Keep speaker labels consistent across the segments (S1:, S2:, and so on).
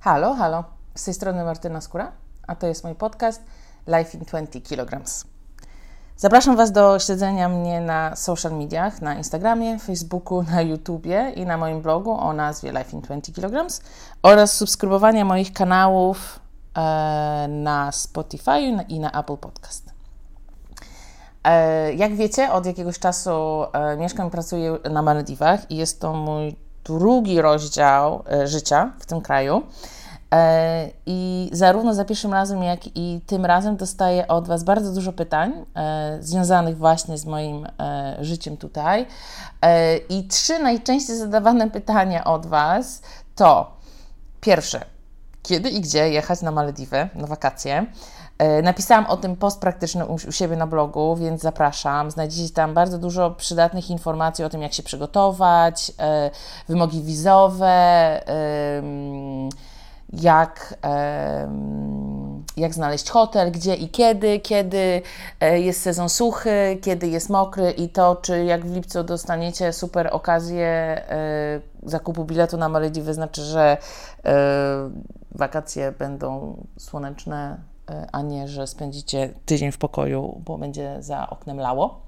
S1: Halo, halo. Z tej strony Martyna Skóra, a to jest mój podcast Life in 20 kg. Zapraszam Was do śledzenia mnie na social mediach, na Instagramie, Facebooku, na YouTubie i na moim blogu o nazwie Life in 20 kg oraz subskrybowania moich kanałów e, na Spotify i na Apple Podcast. E, jak wiecie, od jakiegoś czasu e, mieszkam i pracuję na Malediwach i jest to mój drugi rozdział e, życia w tym kraju. E, I zarówno za pierwszym razem, jak i tym razem dostaję od Was bardzo dużo pytań e, związanych właśnie z moim życiem tutaj. I trzy najczęściej zadawane pytania od Was to pierwsze, kiedy i gdzie jechać na Malediwy na wakacje? Napisałam o tym post praktyczny u, siebie na blogu, więc zapraszam. Znajdziecie tam bardzo dużo przydatnych informacji o tym, jak się przygotować, wymogi wizowe jak, jak znaleźć hotel, gdzie i kiedy, kiedy e, jest sezon suchy, kiedy jest mokry i to, czy jak w lipcu dostaniecie super okazję e, zakupu biletu na Malediwy, znaczy, że e, wakacje będą słoneczne, a nie, że spędzicie tydzień w pokoju, bo będzie za oknem lało.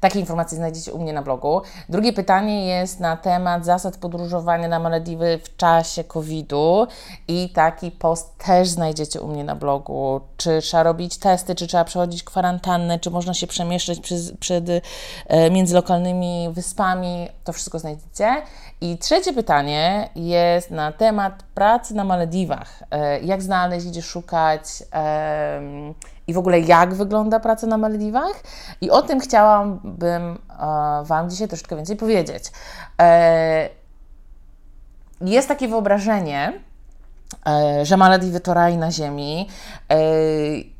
S1: Takie informacje znajdziecie u mnie na blogu. Drugie pytanie jest na temat zasad podróżowania na Malediwy w czasie COVID-u i taki post też znajdziecie u mnie na blogu. Czy trzeba robić testy, czy trzeba przechodzić kwarantannę, czy można się przemieszczać przez, przed, e, między lokalnymi wyspami, to wszystko znajdziecie. I trzecie pytanie jest na temat pracy na Malediwach. E, jak znaleźć, gdzie szukać i w ogóle jak wygląda praca na Malediwach. I o tym chciałabym e, Wam dzisiaj troszeczkę więcej powiedzieć. E, jest takie wyobrażenie, że Malediwy to raj na ziemi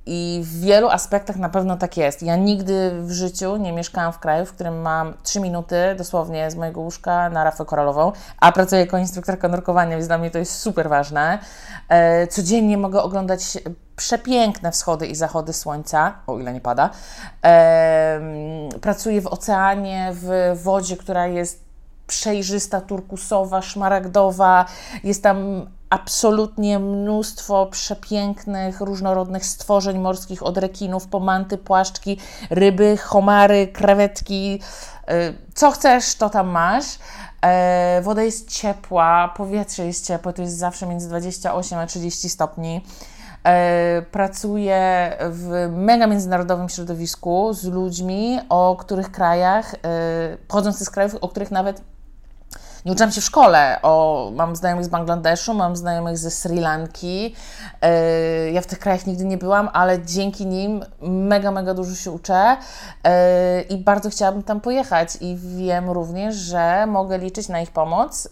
S1: i w wielu aspektach na pewno tak jest. Ja nigdy w życiu nie mieszkałam w kraju, w którym mam 3 minuty dosłownie z mojego łóżka na rafę koralową, a pracuję jako instruktorka nurkowania, więc dla mnie to jest super ważne. E, codziennie mogę oglądać przepiękne wschody i zachody słońca, o ile nie pada. Pracuję w oceanie, w wodzie, która jest przejrzysta, turkusowa, szmaragdowa. Jest tam absolutnie mnóstwo przepięknych, różnorodnych stworzeń morskich, od rekinów, pomanty, płaszczki, ryby, homary, krewetki. Y, co chcesz, to tam masz. E, woda jest ciepła, powietrze jest ciepłe, to jest zawsze między 28 a 30 stopni. E, pracuję w mega międzynarodowym środowisku z ludźmi, o których krajach, e, pochodząc z krajów, o których nawet nie uczyłam się w szkole. O, mam znajomych z Bangladeszu, mam znajomych ze Sri Lanki. Yy, ja w tych krajach nigdy nie byłam, ale dzięki nim mega, mega dużo się uczę i bardzo chciałabym tam pojechać. I wiem również, że mogę liczyć na ich pomoc.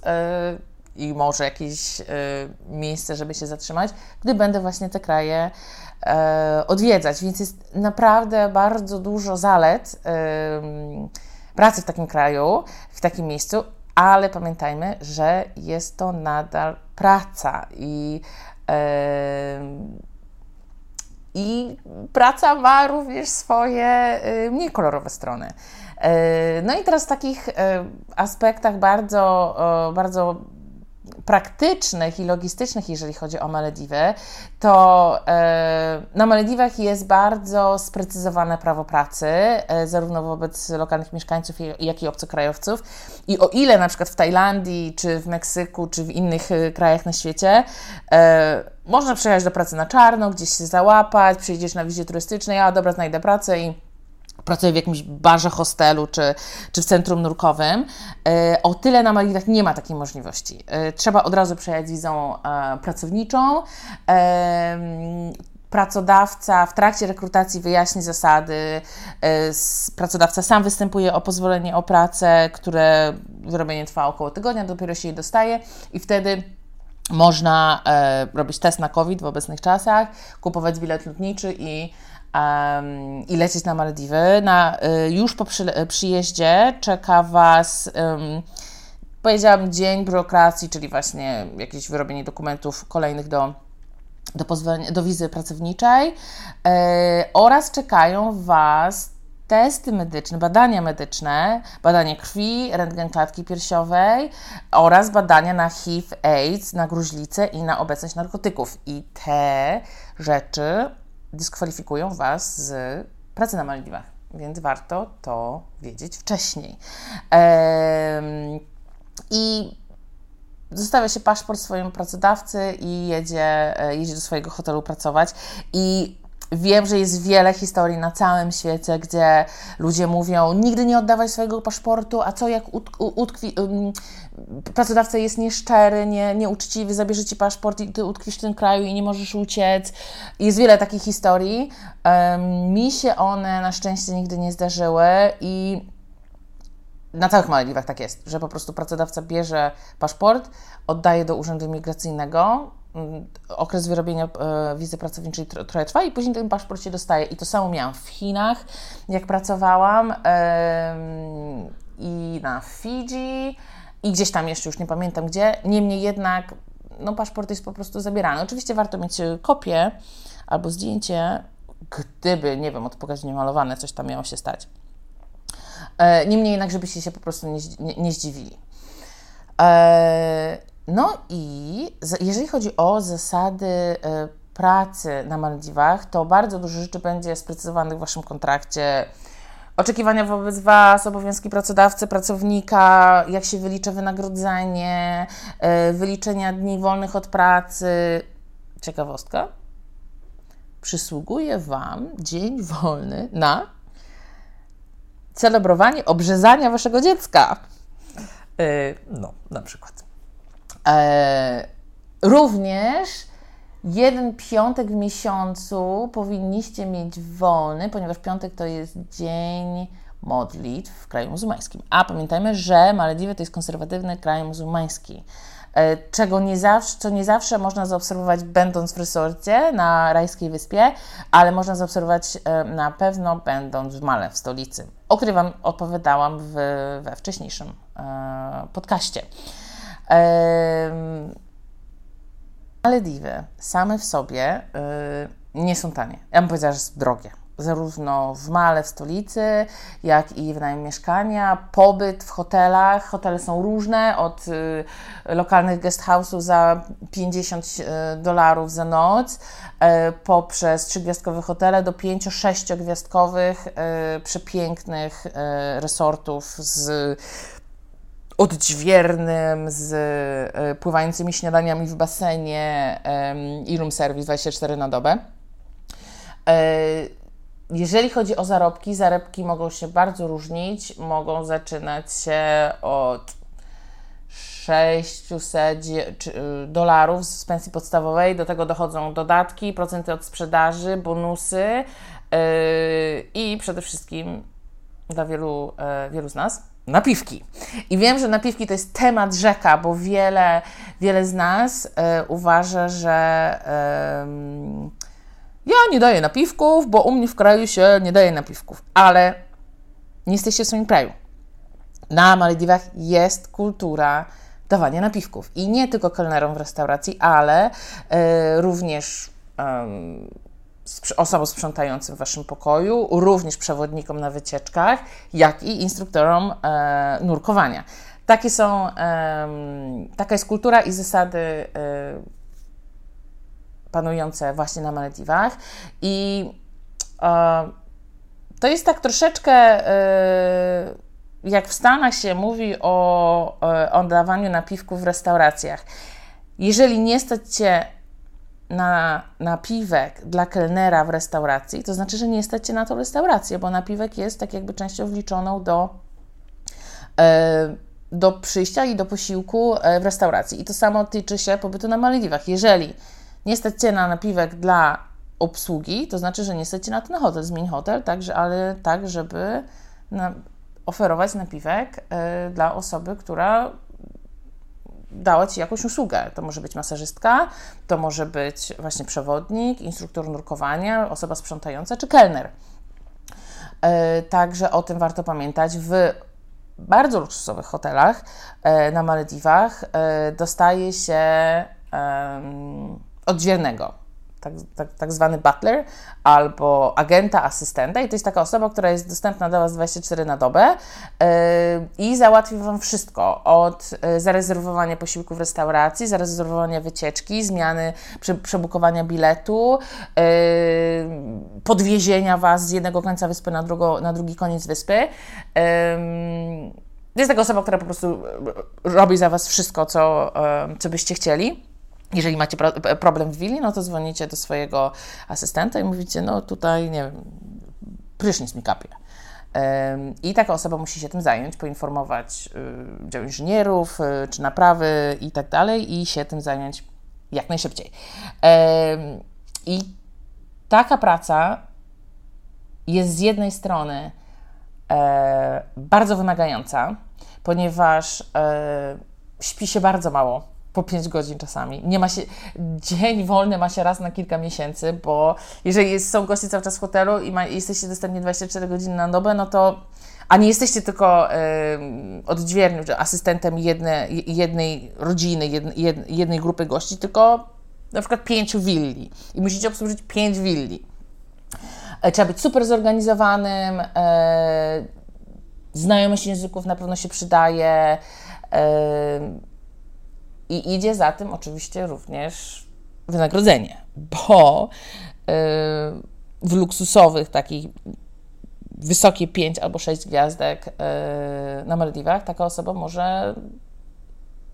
S1: I może jakieś y, miejsce, żeby się zatrzymać, gdy będę właśnie te kraje y, odwiedzać. Więc jest naprawdę bardzo dużo zalet y, pracy w takim kraju, w takim miejscu, ale pamiętajmy, że jest to nadal praca i, yy, i praca ma również swoje yy, mniej kolorowe strony. Yy, no i teraz w takich aspektach bardzo, bardzo praktycznych i logistycznych, jeżeli chodzi o Malediwy, to e, na Malediwach jest bardzo sprecyzowane prawo pracy, e, zarówno wobec lokalnych mieszkańców, jak i obcokrajowców. I o ile na przykład w Tajlandii, czy w Meksyku, czy w innych e, krajach na świecie można przyjechać do pracy na czarno, gdzieś się załapać, przyjdziesz na wizie turystycznej, a dobra, znajdę pracę i pracuję w jakimś barze, hostelu czy, czy w centrum nurkowym. E, o tyle na Maldywach nie ma takiej możliwości. E, trzeba od razu przejechać wizą e, pracowniczą. Pracodawca w trakcie rekrutacji wyjaśni zasady. Pracodawca sam występuje o pozwolenie o pracę, które wyrobienie trwa około tygodnia, dopiero się je dostaje i wtedy można robić test na COVID w obecnych czasach, kupować bilet lotniczy i um, i lecieć na Malediwy. Na, y, już po przy, przyjeździe czeka Was, um, powiedziałam, dzień biurokracji, czyli właśnie jakieś wyrobienie dokumentów kolejnych do, do, pozwolenia, do wizy pracowniczej e, oraz czekają Was testy medyczne, badania medyczne, badanie krwi, rentgen klatki piersiowej oraz badania na HIV, AIDS, na gruźlicę i na obecność narkotyków. I te rzeczy dyskwalifikują Was z pracy na Maldiwach, więc warto to wiedzieć wcześniej. Ehm, I zostawia się paszport swojemu pracodawcy i jedzie, e, jedzie do swojego hotelu pracować. I Wiem, że jest wiele historii na całym świecie, gdzie ludzie mówią: Nigdy nie oddawaj swojego paszportu, a co jak utkwi, um, pracodawca jest nieszczery, nie, nieuczciwy, zabierze ci paszport i ty utkwisz w tym kraju i nie możesz uciec. Jest wiele takich historii. Um, mi się one na szczęście nigdy nie zdarzyły i na całych Malediwach tak jest, że po prostu pracodawca bierze paszport, oddaje do urzędu imigracyjnego okres wyrobienia e, wizy pracowniczej trochę trwa i później ten paszport się dostaje. I to samo miałam w Chinach, jak pracowałam i na Fidżi i gdzieś tam jeszcze, już nie pamiętam gdzie. Niemniej jednak no, paszport jest po prostu zabierany. Oczywiście warto mieć kopię albo zdjęcie, gdyby, nie wiem, od pokazu malowane coś tam miało się stać. E, niemniej jednak, żebyście się po prostu nie, nie, nie zdziwili. No i jeżeli chodzi o zasady e, pracy na Maldiwach, to bardzo dużo rzeczy będzie sprecyzowanych w Waszym kontrakcie. Oczekiwania wobec Was, obowiązki pracodawcy, pracownika, jak się wylicza wynagrodzenie, e, wyliczenia dni wolnych od pracy. Ciekawostka. Przysługuje Wam dzień wolny na celebrowanie obrzezania Waszego dziecka. E, no, na przykład. E, również jeden piątek w miesiącu powinniście mieć wolny, ponieważ piątek to jest dzień modlitw w kraju muzułmańskim. A pamiętajmy, że Malediwy to jest konserwatywny kraj muzułmański, e, czego nie zawsze, co nie zawsze można zaobserwować będąc w resorcie na Rajskiej Wyspie, ale można zaobserwować e, na pewno będąc w Male, w stolicy, o której Wam opowiadałam w, we wcześniejszym podcaście. Malediwy same w sobie y, nie są tanie. Ja bym powiedziała, że są drogie. Zarówno w Male, w stolicy, jak i w najem mieszkania, pobyt w hotelach. Hotele są różne, od y, lokalnych guest house'ów za 50 y, dolarów za noc, poprzez trzygwiazdkowe hotele do 5-6 gwiazdkowych przepięknych resortów z odźwiernym, z e, pływającymi śniadaniami w basenie i room service 24 na dobę. E, jeżeli chodzi o zarobki, zarobki mogą się bardzo różnić. Mogą zaczynać się od 600 y, dolarów z pensji podstawowej, do tego dochodzą dodatki, procenty od sprzedaży, bonusy i przede wszystkim dla wielu, wielu z nas napiwki. I wiem, że napiwki to jest temat rzeka, bo wiele, wiele z nas e, uważa, że ja nie daję napiwków, bo u mnie w kraju się nie daje napiwków. Ale nie jesteście w swoim kraju. Na Malediwach jest kultura dawania napiwków. I nie tylko kelnerom w restauracji, ale e, również osobom sprzątającym w Waszym pokoju, również przewodnikom na wycieczkach, jak i instruktorom e, nurkowania. Takie są, e, taka jest kultura i zasady e, panujące właśnie na Malediwach. I e, to jest tak troszeczkę e, jak w Stanach się mówi o, e, o dawaniu napiwków w restauracjach. Jeżeli nie stać Cię na napiwek dla kelnera w restauracji, to znaczy, że nie stać na tą restaurację, bo napiwek jest tak jakby częścią wliczoną do, e, do przyjścia i do posiłku e, w restauracji. I to samo tyczy się pobytu na Malediwach. Jeżeli nie stać na napiwek dla obsługi, to znaczy, że nie stać na ten hotel, zmień hotel, także, ale tak, żeby na, oferować napiwek y, dla osoby, która dała Ci jakąś usługę. To może być masażystka, to może być właśnie przewodnik, instruktor nurkowania, osoba sprzątająca czy kelner. E, także o tym warto pamiętać. W bardzo luksusowych hotelach e, na Malediwach e, dostaje się oddzielnego tak, tak, tak zwany butler, albo agenta, asystenta i to jest taka osoba, która jest dostępna dla Was 24 na dobę yy, i załatwi Wam wszystko, od yy, zarezerwowania posiłku w restauracji, zarezerwowania wycieczki, zmiany, prze, przebukowania biletu, yy, podwiezienia Was z jednego końca wyspy na, drugo, na drugi koniec wyspy. Jest taka osoba, która po prostu robi za Was wszystko, co, co byście chcieli. Jeżeli macie problem w willi, no to dzwonicie do swojego asystenta i mówicie, no tutaj, nie wiem, prysznic mi kapie. I taka osoba musi się tym zająć, poinformować y, dział inżynierów, y, czy naprawy i tak dalej, i się tym zająć jak najszybciej. I taka praca jest z jednej strony e, bardzo wymagająca, ponieważ e, śpi się bardzo mało po 5 godzin czasami. Nie ma się, dzień wolny ma się raz na kilka miesięcy, bo jeżeli jest, są goście cały czas w hotelu i ma, jesteście dostępni 24 godziny na dobę, no to a nie jesteście tylko y, odźwiernym, asystentem jedne, jednej rodziny, jed, jednej grupy gości, tylko na przykład pięciu willi i musicie obsłużyć pięć willi. E, trzeba być super zorganizowanym, e, znajomość języków na pewno się przydaje. E, i idzie za tym oczywiście również wynagrodzenie, bo yy, w luksusowych takich wysokie 5 albo 6 gwiazdek yy, na Maldiwach taka osoba może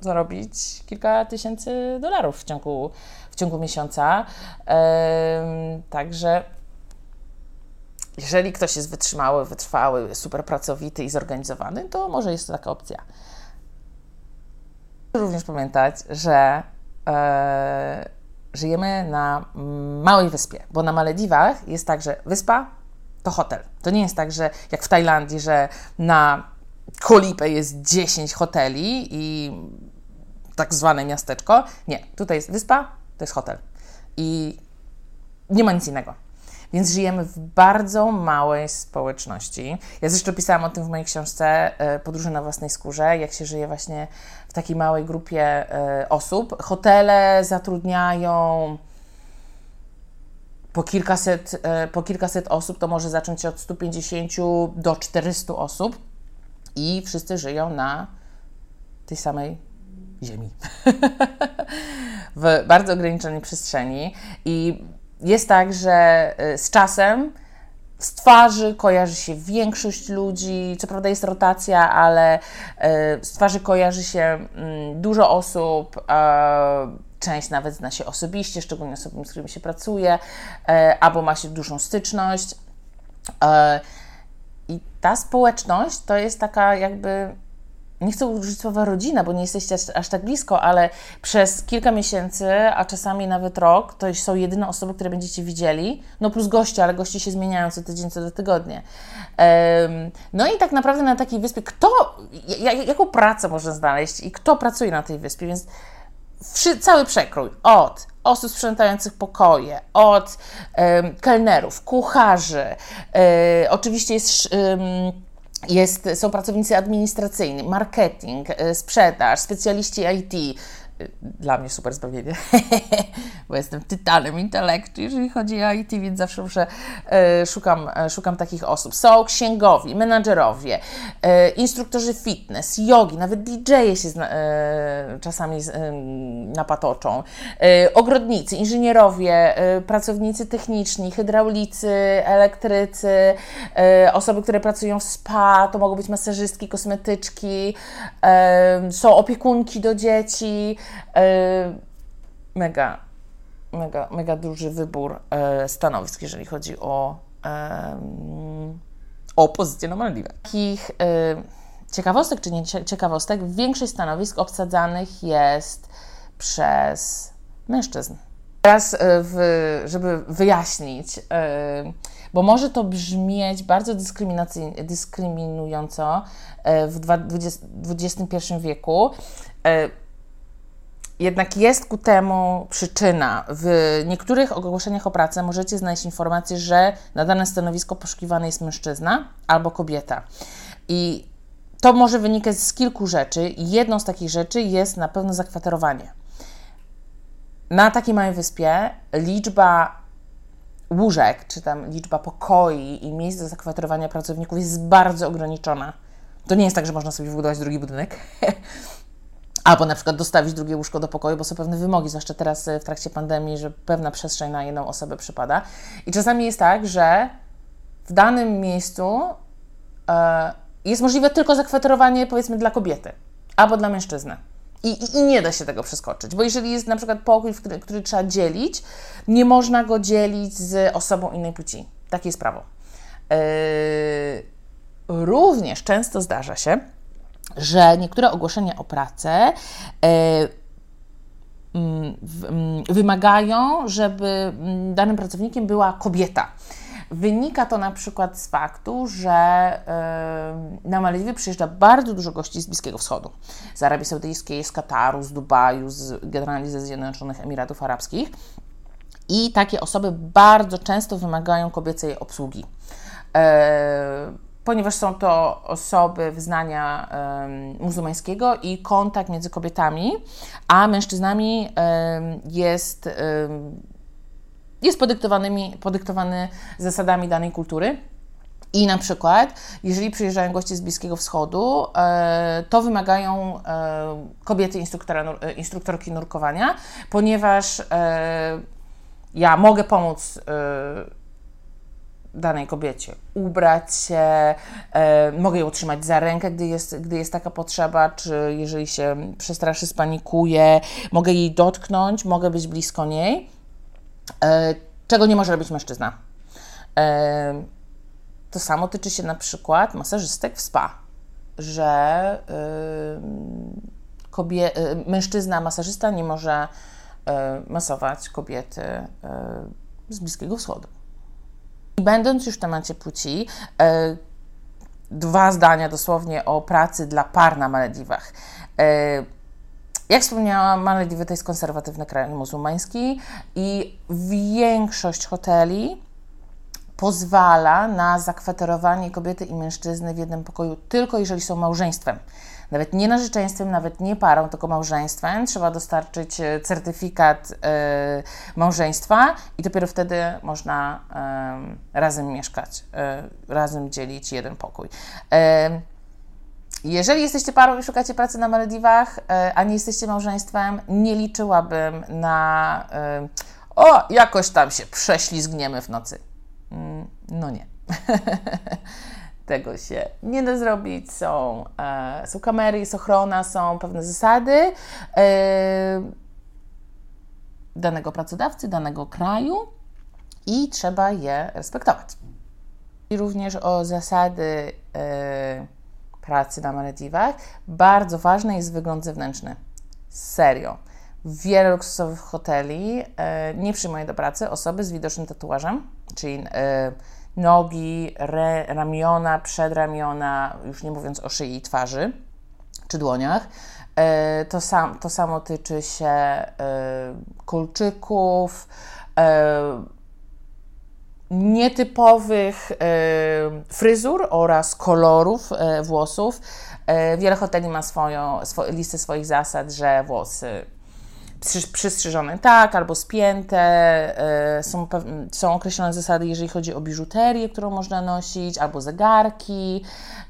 S1: zarobić kilka tysięcy dolarów w ciągu, w ciągu miesiąca. Yy, także jeżeli ktoś jest wytrzymały, wytrwały, super pracowity i zorganizowany, to może jest to taka opcja również pamiętać, że e, żyjemy na małej wyspie, bo na Malediwach jest tak, że wyspa to hotel. To nie jest tak, że jak w Tajlandii, że na Kolipę jest 10 hoteli i tak zwane miasteczko. Nie, tutaj jest wyspa, to jest hotel. I nie ma nic innego. Więc żyjemy w bardzo małej społeczności. Ja zresztą pisałam o tym w mojej książce e, Podróże na własnej skórze, jak się żyje właśnie w takiej małej grupie e, osób. Hotele zatrudniają po kilkaset, e, po kilkaset osób, to może zacząć się od 150 do 400 osób i wszyscy żyją na tej samej ziemi. w bardzo ograniczonej przestrzeni i jest tak, że y, z czasem z twarzy kojarzy się większość ludzi. Co prawda jest rotacja, ale y, z twarzy kojarzy się mm, dużo osób. Część nawet zna się osobiście, szczególnie osoby, z którymi się pracuje, e, albo ma się dużą styczność. E, I ta społeczność to jest taka jakby nie chcę użyć słowa rodzina, bo nie jesteście aż, aż, tak blisko, ale przez kilka miesięcy, a czasami nawet rok, to są jedyne osoby, które będziecie widzieli, no plus goście, ale goście się zmieniają co tydzień, co dwa tygodnie. Um, no i tak naprawdę na takiej wyspie, kto, jaką pracę można znaleźć i kto pracuje na tej wyspie, więc wszy, cały przekrój. Od osób sprzątających pokoje, od um, kelnerów, kucharzy, um, oczywiście jest jest, są pracownicy administracyjni, marketing, e, sprzedaż, specjaliści IT, dla mnie super zbawienie, bo jestem tytanem intelektu, jeżeli chodzi o IT, więc zawsze muszę, e, szukam, e, szukam takich osób. Są księgowi, menadżerowie, instruktorzy fitness, jogi, nawet DJ-e się czasami napatoczą, ogrodnicy, inżynierowie, pracownicy techniczni, hydraulicy, elektrycy, osoby, które pracują w spa, to mogą być masażystki, kosmetyczki, są opiekunki do dzieci, mega, mega, mega duży wybór e, stanowisk, jeżeli chodzi o, o pozycję na Maldiwach. Takich e, ciekawostek, czy nie ciekawostek, większość stanowisk obsadzanych jest przez mężczyzn. Teraz, w, żeby wyjaśnić, bo może to brzmieć bardzo dyskryminująco w XXI wieku, jednak jest ku temu przyczyna. W niektórych ogłoszeniach o pracę możecie znaleźć informację, że na dane stanowisko poszukiwany jest mężczyzna albo kobieta. I to może wynikać z kilku rzeczy. Jedną z takich rzeczy jest na pewno zakwaterowanie. na takiej małej wyspie liczba łóżek, czy tam liczba pokoi i miejsc do zakwaterowania pracowników jest bardzo ograniczona. To nie jest tak, że można sobie wybudować drugi budynek. Albo na przykład dostawić drugie łóżko do pokoju, bo są pewne wymogi, zwłaszcza teraz w trakcie pandemii, że pewna przestrzeń na jedną osobę przypada. I czasami jest tak, że w danym miejscu e, jest możliwe tylko zakwaterowanie, powiedzmy, dla kobiety albo dla mężczyzny. I, i, I, nie da się tego przeskoczyć, bo jeżeli jest na przykład pokój, który, który trzeba dzielić, nie można go dzielić z osobą innej płci. Takie jest prawo. Yy, również często zdarza się, że niektóre ogłoszenia o pracę yy, wymagają, żeby mm, danym pracownikiem była kobieta. Wynika to na przykład z faktu, że na Malediwy przyjeżdża bardzo dużo gości z Bliskiego Wschodu. Z Arabii Saudyjskiej, z Kataru, z Dubaju, z, generalnie ze Zjednoczonych Emiratów Arabskich. I takie osoby bardzo często wymagają kobiecej obsługi. Ponieważ są to osoby wyznania muzułmańskiego i kontakt między kobietami a mężczyznami jest jest podyktowanymi, podyktowany zasadami danej kultury. I na przykład, jeżeli przyjeżdżają goście z Bliskiego Wschodu, e, to wymagają e, kobiety instruktora, e, instruktorki nurkowania, ponieważ ja mogę pomóc danej kobiecie ubrać się, mogę ją utrzymać za rękę, gdy jest, gdy jest taka potrzeba, czy jeżeli się przestraszy, spanikuje, mogę jej dotknąć, mogę być blisko niej E, czego nie może robić mężczyzna. E, to samo tyczy się na przykład masażystek w spa, że e, kobie, mężczyzna, masażysta nie może masować kobiety z Bliskiego Wschodu. Będąc już w temacie płci, dwa zdania dosłownie o pracy dla par na Malediwach. Jak wspomniałam, Malediwy to jest konserwatywny kraj muzułmański i większość hoteli pozwala na zakwaterowanie kobiety i mężczyzny w jednym pokoju tylko jeżeli są małżeństwem. Nawet nie narzeczeństwem, nawet nie parą, tylko małżeństwem. Trzeba dostarczyć e, certyfikat y, małżeństwa i dopiero wtedy można razem mieszkać, y, razem dzielić jeden pokój. Jeżeli jesteście parą i szukacie pracy na Malediwach, e, a nie jesteście małżeństwem, nie liczyłabym na e, o, jakoś tam się prześlizgniemy w nocy. Mm, no nie. Tego się nie da zrobić. Są, e, są kamery, jest ochrona, są pewne zasady danego pracodawcy, danego kraju i trzeba je respektować. I również o zasady pracy na Malediwach, bardzo ważny jest wygląd zewnętrzny. Serio. Wiele luksusowych hoteli e, nie przyjmuje do pracy osoby z widocznym tatuażem, czyli e, nogi, re, ramiona, przedramiona, już nie mówiąc o szyi i twarzy czy dłoniach. E, to, sam, to samo tyczy się e, kolczyków, e, nietypowych fryzur oraz kolorów włosów. Wiele hoteli ma swoją, swo, listę swoich zasad, że włosy przystrzyżone tak albo spięte. Są, są określone zasady, jeżeli chodzi o biżuterię, którą można nosić, albo zegarki.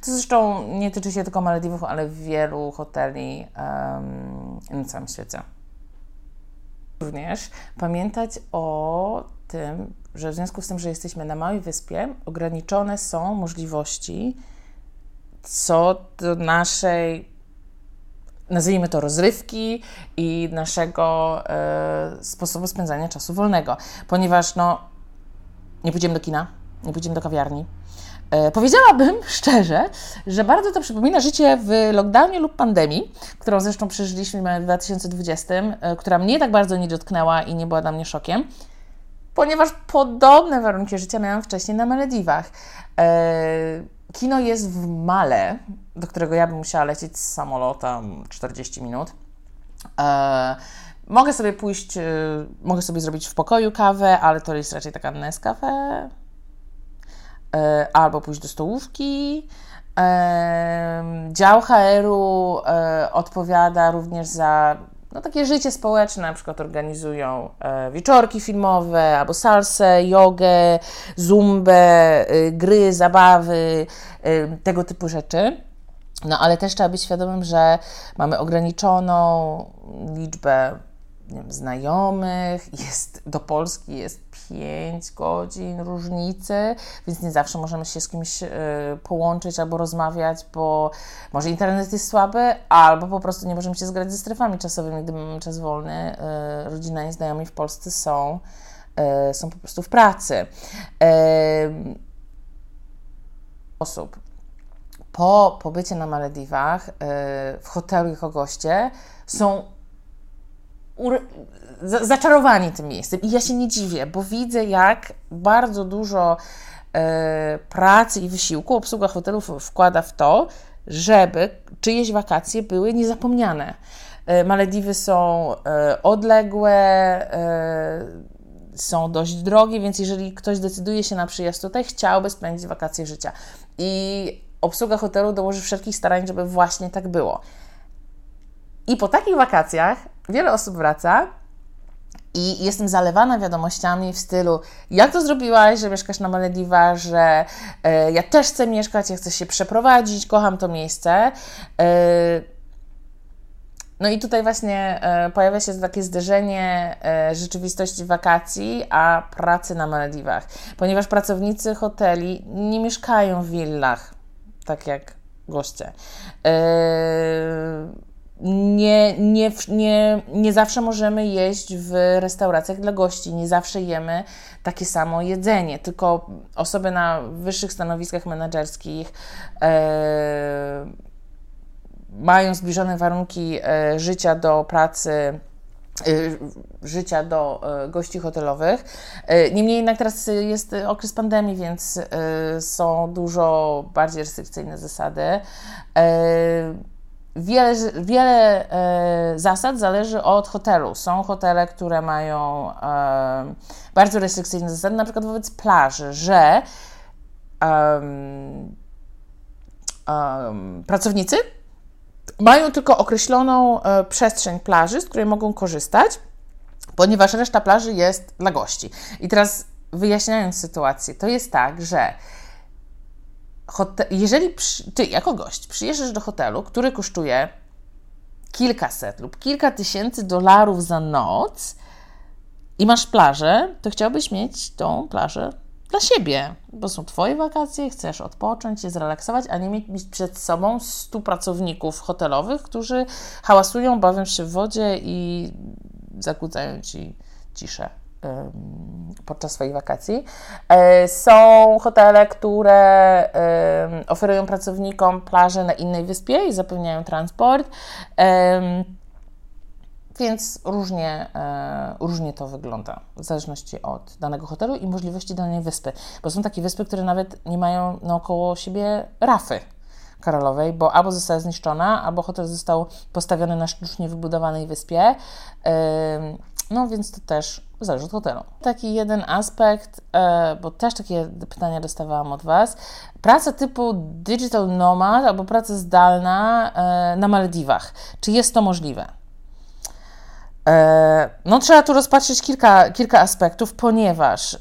S1: To zresztą nie tyczy się tylko Malediwów, ale wielu hoteli na całym świecie. Również pamiętać o tym, że w związku z tym, że jesteśmy na małej wyspie, ograniczone są możliwości co do naszej, nazwijmy to, rozrywki i naszego e, sposobu spędzania czasu wolnego, ponieważ no, nie pójdziemy do kina, nie pójdziemy do kawiarni. E, powiedziałabym szczerze, że bardzo to przypomina życie w lockdownie lub pandemii, którą zresztą przeżyliśmy w 2020, e, która mnie tak bardzo nie dotknęła i nie była dla mnie szokiem ponieważ podobne warunki życia miałam wcześniej na Malediwach. Kino jest w Male, do którego ja bym musiała lecieć z samolotem 40 minut. E, mogę sobie pójść, e, mogę sobie zrobić w pokoju kawę, ale to jest raczej taka Nescafe. Albo pójść do stołówki. Dział HR-u odpowiada również za no, takie życie społeczne, na przykład organizują e, wieczorki filmowe, albo salsę, jogę, zumbę, e, gry, zabawy, e, tego typu rzeczy. No ale też trzeba być świadomym, że mamy ograniczoną liczbę wiem, znajomych, jest, do Polski jest 5 godzin różnicy, więc nie zawsze możemy się z kimś y, połączyć albo rozmawiać, bo może internet jest słaby, albo po prostu nie możemy się zgrać ze strefami czasowymi, gdy mamy czas wolny. Y, rodzina i znajomi w Polsce są, y, są po prostu w pracy. osób po pobycie na Malediwach w hotelu jako goście są zaczarowani tym miejscem. I ja się nie dziwię, bo widzę, jak bardzo dużo e, pracy i wysiłku obsługa hotelów wkłada w to, żeby czyjeś wakacje były niezapomniane. E, Malediwy są e, odległe, e, są dość drogie, więc jeżeli ktoś decyduje się na przyjazd tutaj, chciałby spędzić wakacje życia. I obsługa hotelu dołoży wszelkich starań, żeby właśnie tak było. I po takich wakacjach wiele osób wraca i jestem zalewana wiadomościami w stylu, jak to zrobiłaś, że mieszkasz na Malediwach, że e, ja też chcę mieszkać, ja chcę się przeprowadzić, kocham to miejsce. E, no i tutaj właśnie e, pojawia się takie zderzenie rzeczywistości wakacji, a pracy na Malediwach, ponieważ pracownicy hoteli nie mieszkają w willach, tak jak goście. Nie, nie, nie, nie zawsze możemy jeść w restauracjach dla gości, nie zawsze jemy takie samo jedzenie, tylko osoby na wyższych stanowiskach menedżerskich e, mają zbliżone warunki e, życia do pracy e, życia do e, gości hotelowych. Niemniej jednak teraz jest okres pandemii, więc są dużo bardziej restrykcyjne zasady. Wiele, wiele e, zasad zależy od hotelu. Są hotele, które mają e, bardzo restrykcyjne zasady, na przykład wobec plaży, że um, um, pracownicy mają tylko określoną e, przestrzeń plaży, z której mogą korzystać, ponieważ reszta plaży jest dla gości. I teraz wyjaśniając sytuację, to jest tak, że hotel, jeżeli przy, ty jako gość przyjeżdżasz do hotelu, który kosztuje kilkaset lub kilka tysięcy dolarów za noc i masz plażę, to chciałbyś mieć tą plażę dla siebie, bo są Twoje wakacje, chcesz odpocząć, się zrelaksować, a nie mieć przed sobą stu pracowników hotelowych, którzy hałasują, bawią się w wodzie i zakłócają Ci ciszę podczas swoich wakacji. E, są hotele, które oferują pracownikom plaże na innej wyspie i zapewniają transport. Więc różnie, e, różnie to wygląda, w zależności od danego hotelu i możliwości danej wyspy. Bo są takie wyspy, które nawet nie mają naokoło siebie rafy koralowej, bo albo została zniszczona, albo hotel został postawiony na sztucznie wybudowanej wyspie. No więc to też zależy od hotelu. Taki jeden aspekt, e, bo też takie pytania dostawałam od Was. Praca typu digital nomad albo praca zdalna e, na Malediwach. Czy jest to możliwe? E, no trzeba tu rozpatrzyć kilka, kilka aspektów, ponieważ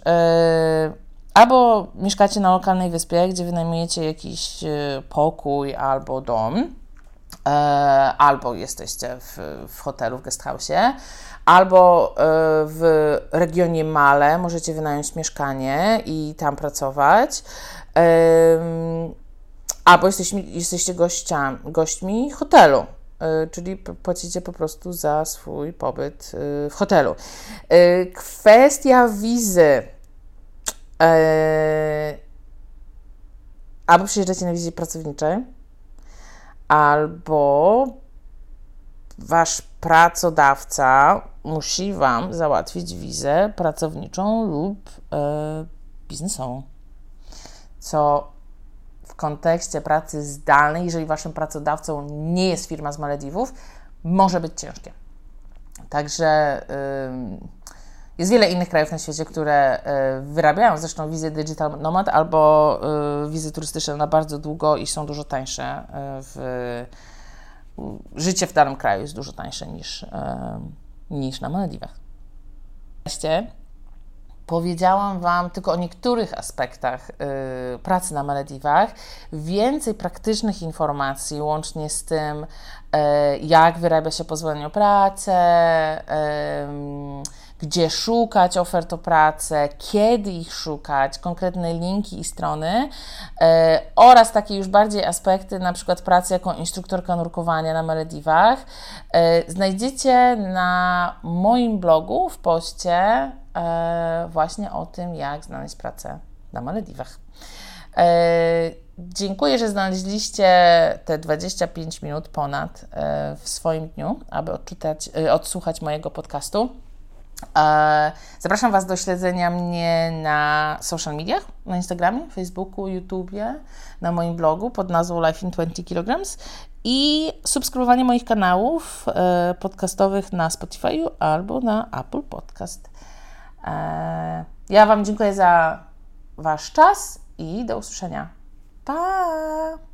S1: albo mieszkacie na lokalnej wyspie, gdzie wynajmujecie jakiś pokój albo dom, albo jesteście w, w hotelu, w guesthouse'ie, Albo e, w regionie Male możecie wynająć mieszkanie i tam pracować. Albo jesteście, jesteście gościa, gośćmi hotelu, e, czyli płacicie po prostu za swój pobyt e, w hotelu. Kwestia wizy. Albo przyjeżdżacie na wizie pracowniczej, albo wasz pracodawca musi Wam załatwić wizę pracowniczą lub e, biznesową. Co w kontekście pracy zdalnej, jeżeli Waszym pracodawcą nie jest firma z Malediwów, może być ciężkie. Także jest wiele innych krajów na świecie, które y, wyrabiają zresztą wizy Digital Nomad albo y, wizy turystyczne na bardzo długo i są dużo tańsze y, w życie w danym kraju jest dużo tańsze niż, niż na Malediwach. Wreszcie powiedziałam Wam tylko o niektórych aspektach y, pracy na Malediwach. Więcej praktycznych informacji, łącznie z tym, y, jak wyrabia się pozwolenie o pracę, y, gdzie szukać ofert o pracę, kiedy ich szukać, konkretne linki i strony e, oraz takie już bardziej aspekty, na przykład pracy jako instruktorka nurkowania na Malediwach, e, znajdziecie na moim blogu w poście e, właśnie o tym, jak znaleźć pracę na Malediwach. Dziękuję, że znaleźliście te 25 minut ponad w swoim dniu, aby odczytać, odsłuchać mojego podcastu. E, zapraszam Was do śledzenia mnie na social mediach, na Instagramie, Facebooku, YouTubie, na moim blogu pod nazwą Life in 20 kg i subskrybowanie moich kanałów e, podcastowych na Spotify albo na Apple Podcast. E, ja Wam dziękuję za Wasz czas i do usłyszenia. Pa!